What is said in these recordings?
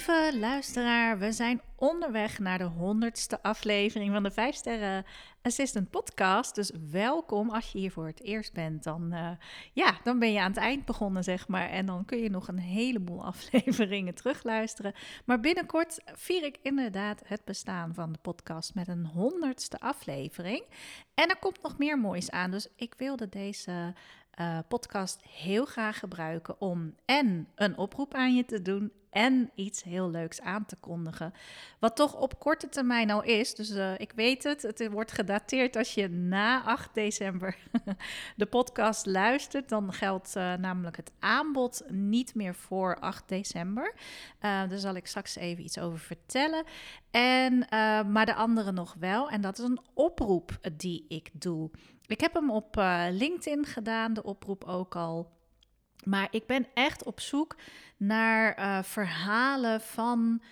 Lieve luisteraar, we zijn onderweg naar de honderdste aflevering van de 5 Sterren Assistant Podcast. Dus welkom als je hier voor het eerst bent. Dan, uh, ja, dan ben je aan het eind begonnen, zeg maar. En dan kun je nog een heleboel afleveringen terugluisteren. Maar binnenkort vier ik inderdaad het bestaan van de podcast met een honderdste aflevering. En er komt nog meer moois aan. Dus ik wilde deze uh, podcast heel graag gebruiken om en een oproep aan je te doen en iets heel leuks aan te kondigen. Wat toch op korte termijn al is. Dus uh, ik weet het, het wordt gedateerd als je na 8 december de podcast luistert. Dan geldt uh, namelijk het aanbod niet meer voor 8 december. Uh, daar zal ik straks even iets over vertellen. En, maar de andere nog wel. En dat is een oproep die ik doe. Ik heb hem op LinkedIn gedaan, de oproep ook al. Maar ik ben echt op zoek naar uh, verhalen van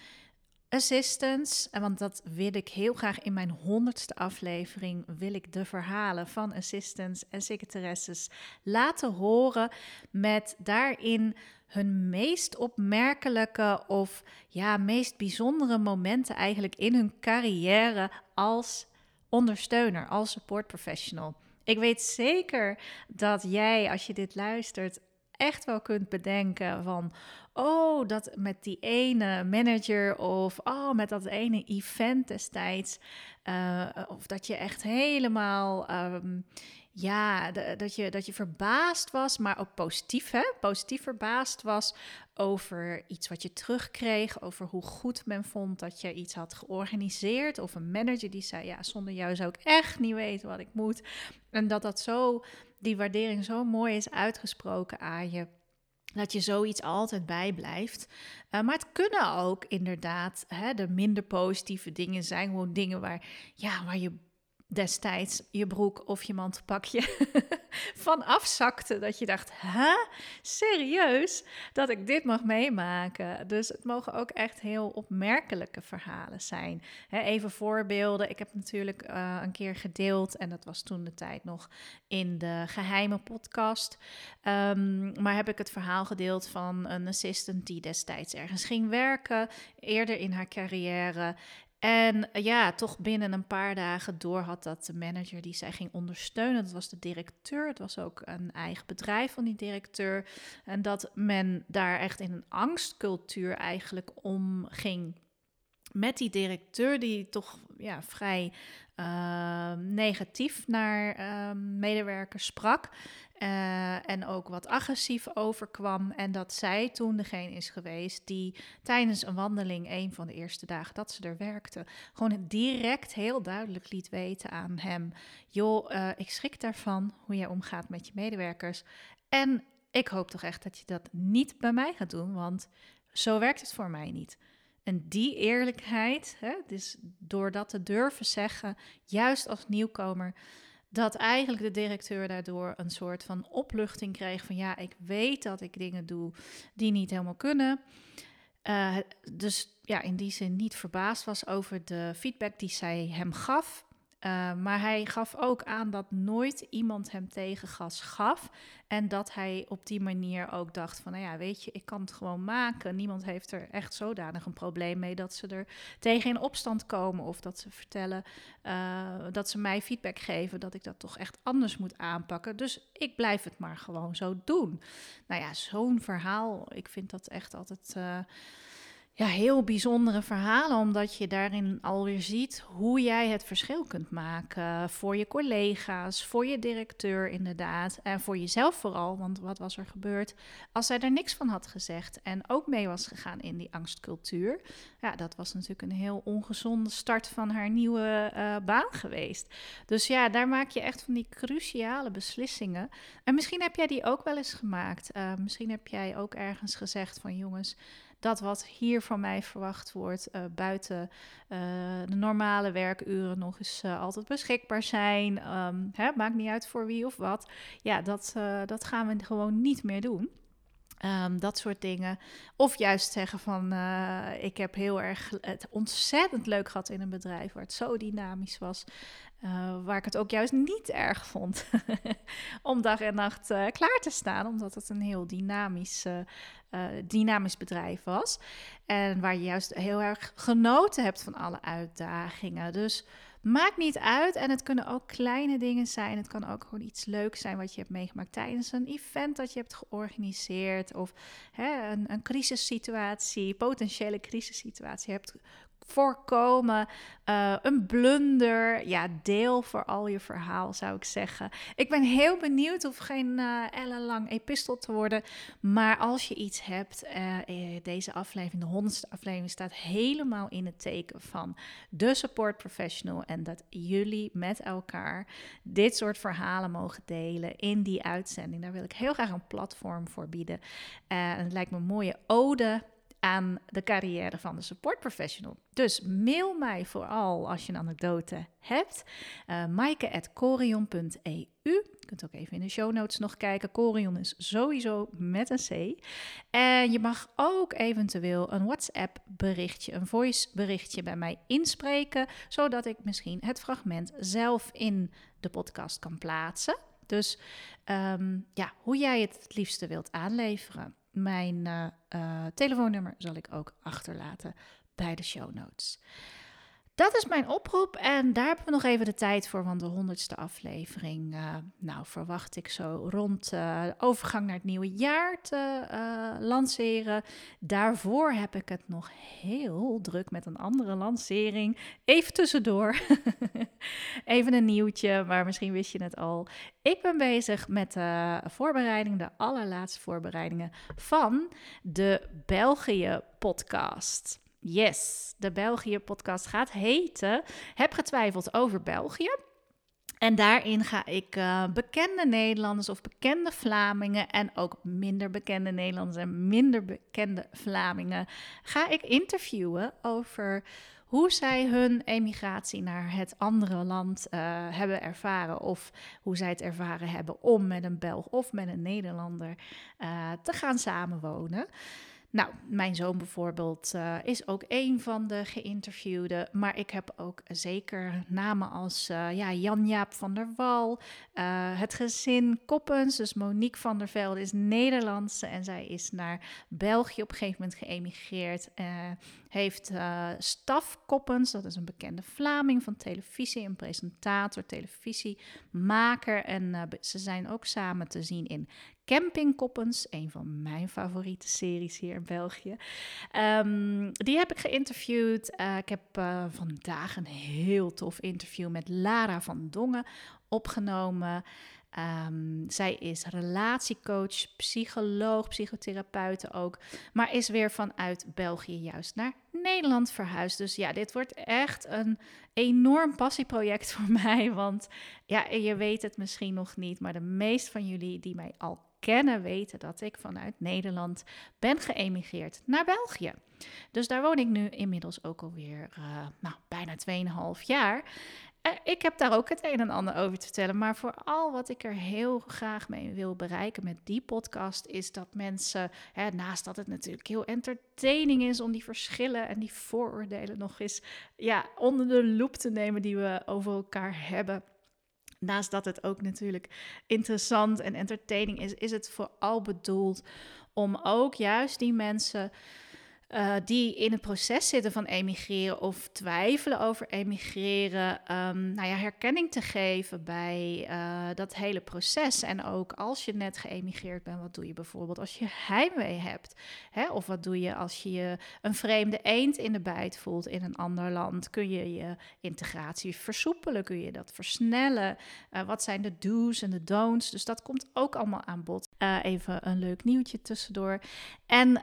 assistants. En want dat wil ik heel graag in mijn honderdste aflevering. Wil ik de verhalen van assistants en secretaresses laten horen. Met daarin hun meest opmerkelijke of ja, meest bijzondere momenten eigenlijk in hun carrière als ondersteuner, als support professional. Ik weet zeker dat jij, als je dit luistert, echt wel kunt bedenken van, oh, dat met die ene manager of oh, met dat ene event destijds, uh, of dat je echt helemaal, um, ja, dat, je, dat je verbaasd was, maar ook positief, hè? Positief verbaasd was over iets wat je terugkreeg, over hoe goed men vond dat je iets had georganiseerd, of een manager die zei, ja, zonder jou zou ik echt niet weten wat ik moet. En dat dat zo die waardering zo mooi is uitgesproken aan je. Dat je zoiets altijd bijblijft. Uh, maar het kunnen ook inderdaad hè, de minder positieve dingen zijn. Gewoon dingen waar, ja, waar je destijds je broek of je mantelpakje van afzakte. Dat je dacht, hè, serieus, dat ik dit mag meemaken. Dus het mogen ook echt heel opmerkelijke verhalen zijn. even voorbeelden. Ik heb natuurlijk uh, een keer gedeeld, en dat was toen de tijd nog in de geheime podcast. Um, maar heb ik het verhaal gedeeld van een assistant die destijds ergens ging werken, eerder in haar carrière. En eh, ja, toch binnen een paar dagen door had dat de manager die zij ging ondersteunen, dat was de directeur. Het was ook een eigen bedrijf van die directeur. En dat men daar echt in een angstcultuur eigenlijk omging met die directeur, die toch ja, vrij uh, negatief naar uh, medewerkers sprak. Uh, en ook wat agressief overkwam. En dat zij toen degene is geweest die tijdens een wandeling, een van de eerste dagen dat ze er werkte, gewoon direct heel duidelijk liet weten aan hem: joh, uh, ik schrik daarvan hoe jij omgaat met je medewerkers. En ik hoop toch echt dat je dat niet bij mij gaat doen, want zo werkt het voor mij niet. En die eerlijkheid, hè, dus door dat te durven zeggen, juist als nieuwkomer, dat eigenlijk de directeur daardoor een soort van opluchting kreeg van ja, ik weet dat ik dingen doe die niet helemaal kunnen. Uh, dus ja, in die zin niet verbaasd was over de feedback die zij hem gaf. Uh, maar hij gaf ook aan dat nooit iemand hem tegengas gaf. En dat hij op die manier ook dacht van, nou ja, weet je, ik kan het gewoon maken. Niemand heeft er echt zodanig een probleem mee dat ze er tegen in opstand komen. Of dat ze vertellen, uh, dat ze mij feedback geven dat ik dat toch echt anders moet aanpakken. Dus ik blijf het maar gewoon zo doen. Nou ja, zo'n verhaal, ik vind dat echt altijd... Uh, ja, heel bijzondere verhalen, omdat je daarin alweer ziet hoe jij het verschil kunt maken voor je collega's, voor je directeur inderdaad en voor jezelf vooral. Want wat was er gebeurd als zij er niks van had gezegd en ook mee was gegaan in die angstcultuur? Ja, dat was natuurlijk een heel ongezonde start van haar nieuwe uh, baan geweest. Dus ja, daar maak je echt van die cruciale beslissingen. En misschien heb jij die ook wel eens gemaakt. Uh, misschien heb jij ook ergens gezegd van jongens dat wat hier van mij verwacht wordt, uh, buiten uh, de normale werkuren nog eens uh, altijd beschikbaar zijn. Um, hè, maakt niet uit voor wie of wat. Ja, dat, dat gaan we gewoon niet meer doen. Um, dat soort dingen. Of juist zeggen van, uh, ik heb heel erg het ontzettend leuk gehad in een bedrijf waar het zo dynamisch was. Uh, waar ik het ook juist niet erg vond om dag en nacht uh, klaar te staan, omdat het een heel dynamisch, dynamisch bedrijf was. En waar je juist heel erg genoten hebt van alle uitdagingen. Dus Maakt niet uit. En het kunnen ook kleine dingen zijn. Het kan ook gewoon iets leuks zijn wat je hebt meegemaakt tijdens een event dat je hebt georganiseerd. Of hè, een, een crisissituatie, potentiële crisissituatie hebt voorkomen. Uh, een blunder. Ja, deel voor al je verhaal, zou ik zeggen. Ik ben heel benieuwd, of geen uh, ellenlang epistel te worden. Maar als je iets hebt, uh, deze aflevering, de honderdste aflevering, staat helemaal in het teken van de support professional. En dat jullie met elkaar dit soort verhalen mogen delen in die uitzending. Daar wil ik heel graag een platform voor bieden. en het lijkt me een mooie ode de carrière van de support professional. Dus mail mij vooral als je een anekdote hebt. Uh, maaike.corion.eu. Je kunt ook even in de show notes nog kijken. Corion is sowieso met een C. En je mag ook eventueel een WhatsApp berichtje, een voice berichtje bij mij inspreken, zodat ik misschien het fragment zelf in de podcast kan plaatsen. Dus um, ja, hoe jij het het liefste wilt aanleveren. Mijn uh, uh, telefoonnummer zal ik ook achterlaten bij de show notes. Dat is mijn oproep en daar hebben we nog even de tijd voor, want de honderdste aflevering, uh, nou verwacht ik zo rond uh, overgang naar het nieuwe jaar te uh, lanceren. Daarvoor heb ik het nog heel druk met een andere lancering. Even tussendoor, even een nieuwtje, maar misschien wist je het al. Ik ben bezig met de voorbereiding, de allerlaatste voorbereidingen van de België podcast. Yes, de België-podcast gaat heten. Heb getwijfeld over België. En daarin ga ik uh, bekende Nederlanders of bekende Vlamingen en ook minder bekende Nederlanders en minder bekende Vlamingen ga ik interviewen over hoe zij hun emigratie naar het andere land uh, hebben ervaren of hoe zij het ervaren hebben om met een Belg of met een Nederlander uh, te gaan samenwonen. Nou, mijn zoon bijvoorbeeld uh, is ook een van de geïnterviewden. Maar ik heb ook zeker namen als uh, ja, Jan-Jaap van der Wal. Uh, het gezin Koppens, dus Monique van der Velde is Nederlandse. En zij is naar België op een gegeven moment geëmigreerd. heeft Staf Koppens, dat is een bekende Vlaming van televisie. Een presentator, televisiemaker. En ze zijn ook samen te zien in Campingkoppens, een van mijn favoriete series hier in België. Um, die heb ik geïnterviewd. Uh, ik heb uh, vandaag een heel tof interview met Lara van Dongen opgenomen. Um, zij is relatiecoach, psycholoog, psychotherapeute ook, maar is weer vanuit België juist naar Nederland verhuisd. Dus ja, dit wordt echt een enorm passieproject voor mij, want ja, je weet het misschien nog niet, maar de meeste van jullie die mij al kennen weten dat ik vanuit Nederland ben geëmigreerd naar België. Dus daar woon ik nu inmiddels ook alweer uh, nou, bijna 2,5 jaar. Eh, ik heb daar ook het een en ander over te vertellen. Maar vooral wat ik er heel graag mee wil bereiken met die podcast, is dat mensen, hè, naast dat het natuurlijk heel entertaining is om die verschillen en die vooroordelen nog eens ja, onder de loep te nemen die we over elkaar hebben. Naast dat het ook natuurlijk interessant en entertaining is, is het vooral bedoeld om ook juist die mensen uh, die in het proces zitten van emigreren of twijfelen over emigreren, um, nou ja, herkenning te geven bij uh, dat hele proces. En ook als je net geëmigreerd bent, wat doe je bijvoorbeeld als je heimwee hebt? Hè? Of wat doe je als je een vreemde eend in de bijt voelt in een ander land? Kun je je integratie versoepelen? Kun je dat versnellen? Uh, wat zijn de do's en de don'ts? Dus dat komt ook allemaal aan bod. Even een leuk nieuwtje tussendoor. En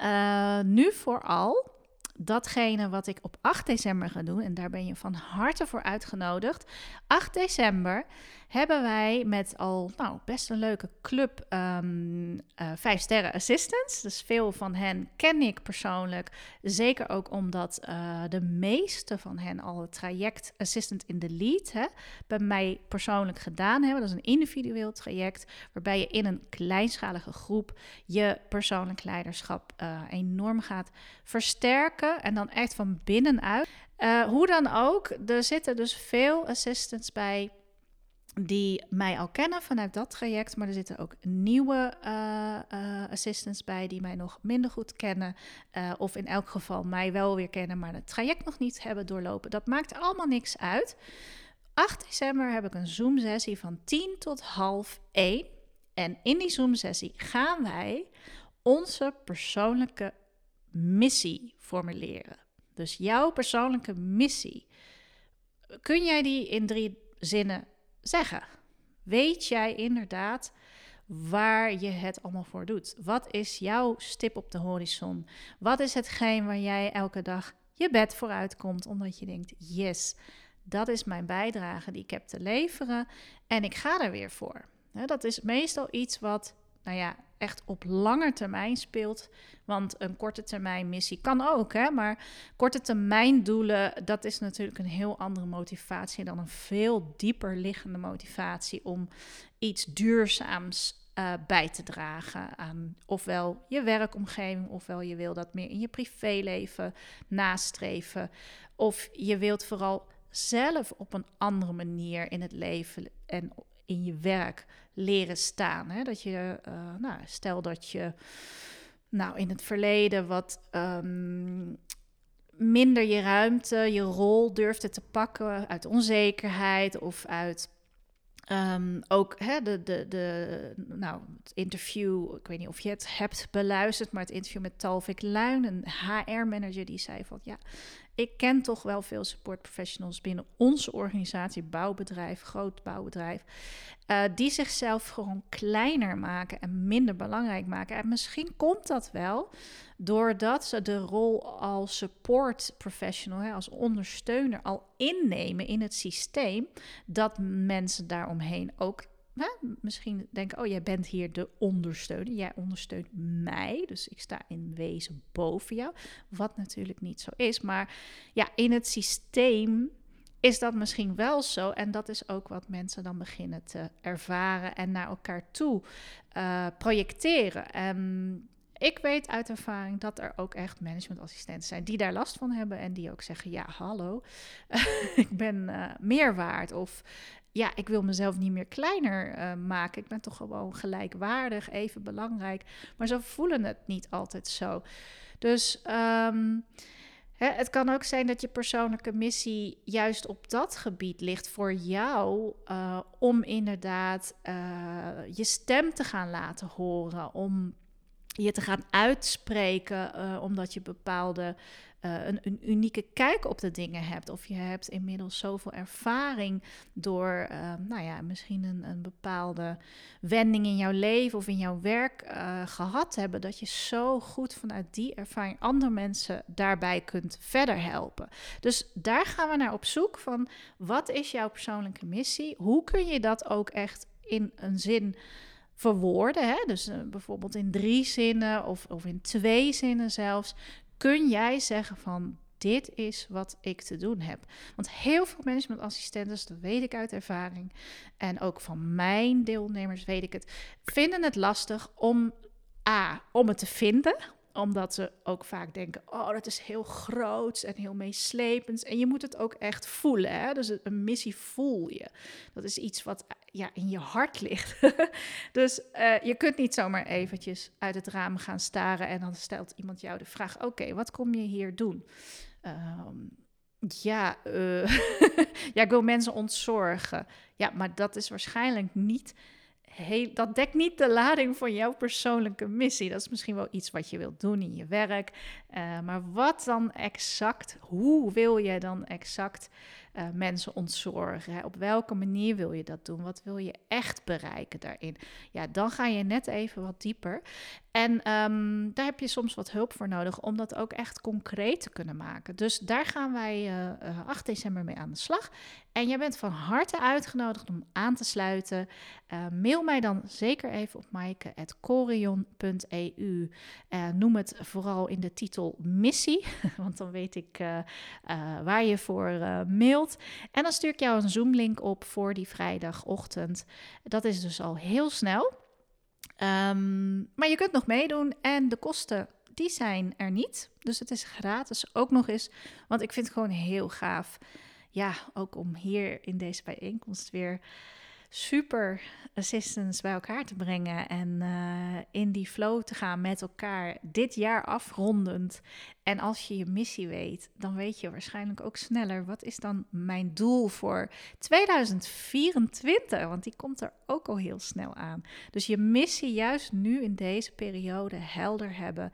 nu vooral datgene wat ik op 8 december ga doen, en daar ben je van harte voor uitgenodigd. 8 december hebben wij met al nou, best een leuke club um, uh, vijf sterren assistants. Dus veel van hen ken ik persoonlijk. Zeker ook omdat uh, de meeste van hen al het traject assistant in the lead hè, bij mij persoonlijk gedaan hebben. Dat is een individueel traject waarbij je in een kleinschalige groep je persoonlijk leiderschap uh, enorm gaat versterken. En dan echt van binnenuit. hoe dan ook, er zitten dus veel assistants bij die mij al kennen vanuit dat traject. Maar er zitten ook nieuwe uh, assistants bij die mij nog minder goed kennen. Uh, of in elk geval mij wel weer kennen, maar het traject nog niet hebben doorlopen. Dat maakt allemaal niks uit. 8 december heb ik een Zoom-sessie van 10 tot half 1. En in die Zoom-sessie gaan wij onze persoonlijke missie formuleren. Dus jouw persoonlijke missie. Kun jij die in drie zinnen zeggen? Weet jij inderdaad waar je het allemaal voor doet? Wat is jouw stip op de horizon? Wat is hetgeen waar jij elke dag je bed vooruit komt omdat je denkt: yes, dat is mijn bijdrage die ik heb te leveren en ik ga er weer voor. Dat is meestal iets wat, nou ja, echt op lange termijn speelt. Want een korte termijn missie kan ook, hè? maar korte termijn doelen, dat is natuurlijk een heel andere motivatie dan een veel dieper liggende motivatie om iets duurzaams uh, bij te dragen aan ofwel je werkomgeving, ofwel je wil dat meer in je privéleven nastreven, of je wilt vooral zelf op een andere manier in het leven en in je werk leren staan. Hè? Dat je, uh, nou, stel dat je nou, in het verleden wat um, minder je ruimte, je rol durfde te pakken uit onzekerheid of uit Um, ook hè, de, de, de, nou, het interview, ik weet niet of je het hebt beluisterd, maar het interview met Talvik Luin, een HR-manager, die zei van ja, ik ken toch wel veel support professionals binnen onze organisatie, bouwbedrijf, groot bouwbedrijf, uh, die zichzelf gewoon kleiner maken en minder belangrijk maken. En misschien komt dat wel doordat ze de rol als support professional, hè, als ondersteuner, al innemen in het systeem, dat mensen daaromheen ook misschien denken, oh jij bent hier de ondersteuner, jij ondersteunt mij, dus ik sta in wezen boven jou, wat natuurlijk niet zo is, maar ja, in het systeem is dat misschien wel zo en dat is ook wat mensen dan beginnen te ervaren en naar elkaar toe uh, projecteren. En ik weet uit ervaring dat er ook echt managementassistenten zijn die daar last van hebben en die ook zeggen: Ja, hallo, ik ben uh, meer waard. Of ja, ik wil mezelf niet meer kleiner uh, maken. Ik ben toch gewoon gelijkwaardig, even belangrijk. Maar ze voelen het niet altijd zo. Dus um, hè, het kan ook zijn dat je persoonlijke missie juist op dat gebied ligt voor jou. Uh, om inderdaad je stem te gaan laten horen. Om je te gaan uitspreken uh, omdat je bepaalde uh, een, een, unieke kijk op de dingen hebt. Of je hebt inmiddels zoveel ervaring door, uh, nou ja, misschien een, een, bepaalde wending in jouw leven of in jouw werk gehad hebben. Dat je zo goed vanuit die ervaring andere mensen daarbij kunt verder helpen. Dus daar gaan we naar op zoek van wat is jouw persoonlijke missie? Hoe kun je dat ook echt in een zin verwoorden, hè? dus uh, bijvoorbeeld in drie zinnen of, of in twee zinnen zelfs, kun jij zeggen van dit is wat ik te doen heb. Want heel veel managementassistenten, dat weet ik uit ervaring, en ook van mijn deelnemers weet ik het, vinden het lastig om A, om het te vinden, omdat ze ook vaak denken, oh, dat is heel groot en heel meeslepend. En je moet het ook echt voelen. Hè? Dus een missie voel je. Dat is iets wat ja, in je hart ligt. dus uh, je kunt niet zomaar eventjes uit het raam gaan staren en dan stelt iemand jou de vraag, oké, wat kom je hier doen? Um, ja, uh, ja, ik wil mensen ontzorgen. Ja, maar dat is waarschijnlijk niet heel, dat dekt niet de lading van jouw persoonlijke missie. Dat is misschien wel iets wat je wilt doen in je werk. Uh, maar wat dan exact? Hoe wil je dan exact uh, mensen ontzorgen? Op welke manier wil je dat doen? Wat wil je echt bereiken daarin? Ja, dan ga je net even wat dieper. En um, daar heb je soms wat hulp voor nodig om dat ook echt concreet te kunnen maken. Dus daar gaan wij uh, uh, 8 december mee aan de slag. En jij bent van harte uitgenodigd om aan te sluiten. Uh, mail mij dan zeker even op maaike.corion.eu. noem het vooral in de titel missie, want dan weet ik waar je voor mailt. En dan stuur ik jou een Zoom-link op voor die vrijdagochtend. Dat is dus al heel snel. Um, maar je kunt nog meedoen en de kosten die zijn er niet. Dus het is gratis ook nog eens. Want ik vind het gewoon heel gaaf. Ja, ook om hier in deze bijeenkomst weer super assistants bij elkaar te brengen en uh, in die flow te gaan met elkaar, dit jaar afrondend. En als je je missie weet, dan weet je waarschijnlijk ook sneller wat is dan mijn doel voor 2024, want die komt er ook al heel snel aan. Dus je missie juist nu in deze periode helder hebben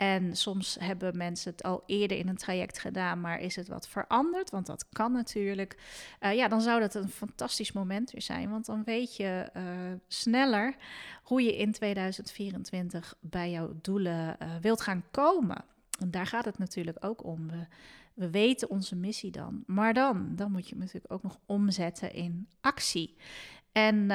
en soms hebben mensen het al eerder in een traject gedaan, maar is het wat veranderd? Want dat kan natuurlijk. Uh, ja, dan zou dat een fantastisch moment weer zijn. Want dan weet je uh, sneller hoe je in 2024 bij jouw doelen uh, wilt gaan komen. En daar gaat het natuurlijk ook om. We, we weten onze missie dan. Maar dan, dan moet je natuurlijk ook nog omzetten in actie. En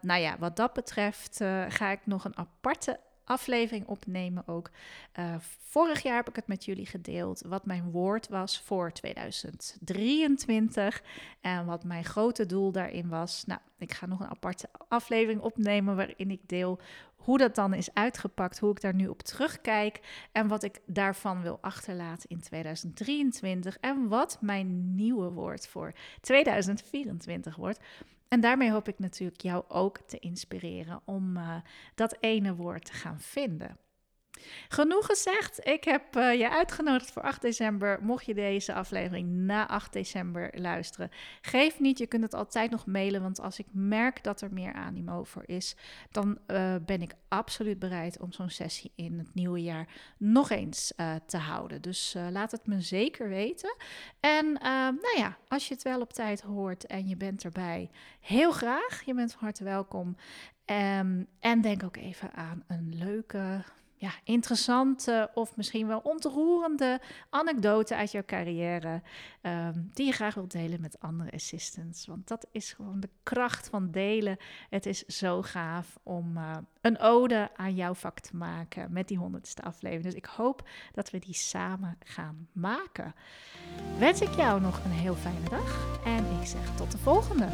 nou ja, wat dat betreft ga ik nog een aparte aflevering opnemen ook. Uh, vorig jaar heb ik het met jullie gedeeld wat mijn woord was voor 2023 en wat mijn grote doel daarin was. Nou, ik ga nog een aparte aflevering opnemen waarin ik deel hoe dat dan is uitgepakt, hoe ik daar nu op terugkijk en wat ik daarvan wil achterlaten in 2023 en wat mijn nieuwe woord voor 2024 wordt. En daarmee hoop ik natuurlijk jou ook te inspireren om uh, dat ene woord te gaan vinden. Genoeg gezegd. Ik heb uh, je uitgenodigd voor 8 december. Mocht je deze aflevering na 8 december luisteren, geef niet. Je kunt het altijd nog mailen. Want als ik merk dat er meer animo voor is, dan uh, ben ik absoluut bereid om zo'n sessie in het nieuwe jaar nog eens uh, te houden. Dus laat het me zeker weten. En nou ja, als je het wel op tijd hoort en je bent erbij, heel graag. Je bent van harte welkom. Um, en denk ook even aan een leuke ja, interessante of misschien wel ontroerende anekdote uit jouw carrière. Um, die je graag wilt delen met andere assistants. Want dat is gewoon de kracht van delen. Het is zo gaaf om uh, een ode aan jouw vak te maken met die honderdste aflevering. Dus ik hoop dat we die samen gaan maken. Wens ik jou nog een heel fijne dag. En ik zeg tot de volgende.